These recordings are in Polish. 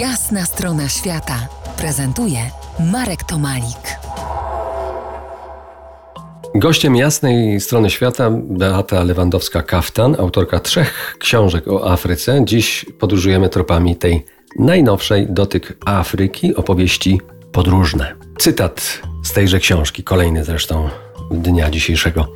Jasna strona świata prezentuje Marek Tomalik. Gościem jasnej strony świata Beata Lewandowska-Kaftan, autorka trzech książek o Afryce. Dziś podróżujemy tropami tej najnowszej dotyk Afryki opowieści podróżne. Cytat z tejże książki, kolejny zresztą dnia dzisiejszego.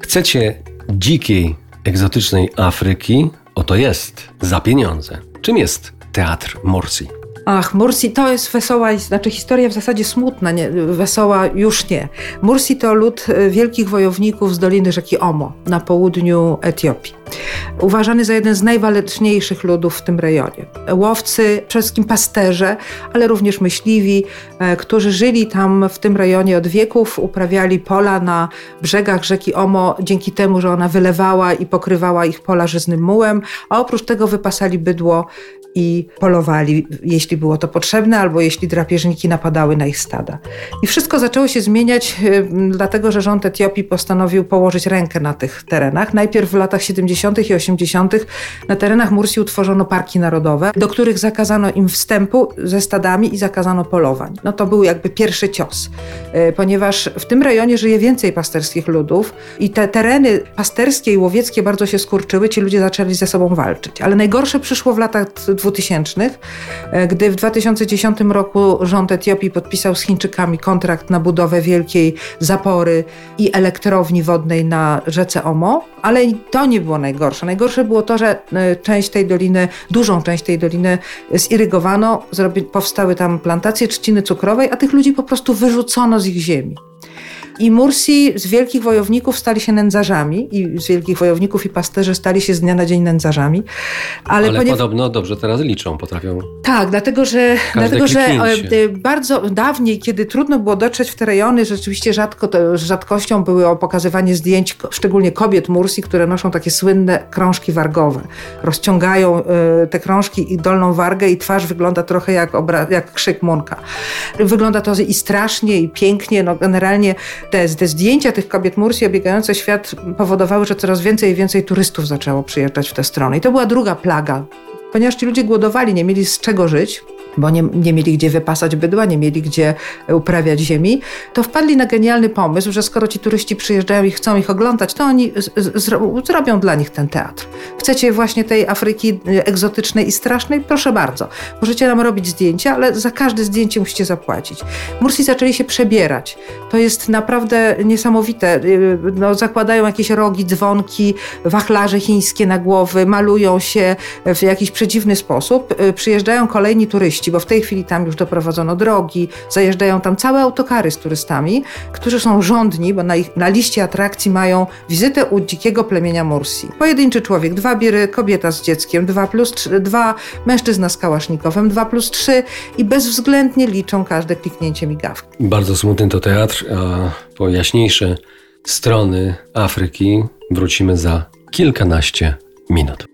Chcecie dzikiej, egzotycznej Afryki? Oto jest, za pieniądze. Czym jest teatr Morsi? Ach, Mursi to jest wesoła, znaczy historia w zasadzie smutna, nie, wesoła już nie. Mursi to lud e, wielkich wojowników z doliny rzeki Omo na południu Etiopii. Uważany za jeden z najwaleczniejszych ludów w tym rejonie. Łowcy, przede wszystkim pasterze, ale również myśliwi, e, którzy żyli tam w tym rejonie od wieków, uprawiali pola na brzegach rzeki Omo dzięki temu, że ona wylewała i pokrywała ich pola żyznym mułem, a oprócz tego wypasali bydło i polowali, jeśli było to potrzebne, albo jeśli drapieżniki napadały na ich stada. I wszystko zaczęło się zmieniać, y, dlatego że rząd Etiopii postanowił położyć rękę na tych terenach. Najpierw w latach 70. i 80. na terenach Mursi utworzono parki narodowe, do których zakazano im wstępu ze stadami i zakazano polowań. No to był jakby pierwszy cios, y, ponieważ w tym rejonie żyje więcej pasterskich ludów i te tereny pasterskie i łowieckie bardzo się skurczyły, ci ludzie zaczęli ze sobą walczyć. Ale najgorsze przyszło w latach 2000, e, gdy w 2010 roku rząd Etiopii podpisał z Chińczykami kontrakt na budowę wielkiej zapory i elektrowni wodnej na rzece Omo, ale to nie było najgorsze. Najgorsze było to, że e, część tej doliny, dużą część tej doliny zirygowano, powstały tam plantacje trzciny cukrowej, a tych ludzi po prostu wyrzucono z ich ziemi. I Mursi z wielkich wojowników stali się nędzarzami i z wielkich wojowników i pasterzy stali się z dnia na dzień nędzarzami. Ale, Ale ponieważ... podobno dobrze teraz liczą, potrafią. Tak, dlatego że, dlatego, że e, bardzo dawniej, kiedy trudno było dotrzeć w te rejony, rzeczywiście rzadko, to, rzadkością były pokazywanie zdjęć, szczególnie kobiet Mursi, które noszą takie słynne krążki wargowe. Rozciągają y, te krążki i dolną wargę i twarz wygląda trochę jak, jak krzyk Munka. Wygląda to i strasznie, i pięknie. No, generalnie te, te zdjęcia tych kobiet Mursi obiegające świat powodowały, że coraz więcej i więcej turystów zaczęło przyjeżdżać w tę stronę. I to była druga plaga, ponieważ ci ludzie głodowali, nie mieli z czego żyć bo nie, nie mieli gdzie wypasać bydła, nie mieli gdzie uprawiać ziemi, to wpadli na genialny pomysł, że skoro ci turyści przyjeżdżają i chcą ich oglądać, to oni zrobią dla nich ten teatr. Chcecie właśnie tej Afryki egzotycznej i strasznej? Proszę bardzo. Możecie nam robić zdjęcia, ale za każde zdjęcie musicie zapłacić. Mursi zaczęli się przebierać. To jest naprawdę niesamowite. No, zakładają jakieś rogi, dzwonki, wachlarze chińskie na głowy, malują się w jakiś przedziwny sposób. Przyjeżdżają kolejni turyści, turyści, bo w tej chwili tam już doprowadzono drogi, zajeżdżają tam całe autokary z turystami, którzy są rządni, bo na, ich, na liście atrakcji mają wizytę u dzikiego plemienia Mursi. Pojedynczy człowiek, dwa biry, kobieta z dzieckiem, dwa plus trzy, dwa mężczyzna z kałasznikowem, dwa plus trzy i bezwzględnie liczą każde kliknięcie migawki. Bardzo smutny to teatr, a po jaśniejsze strony Afryki wrócimy za kilkanaście minut.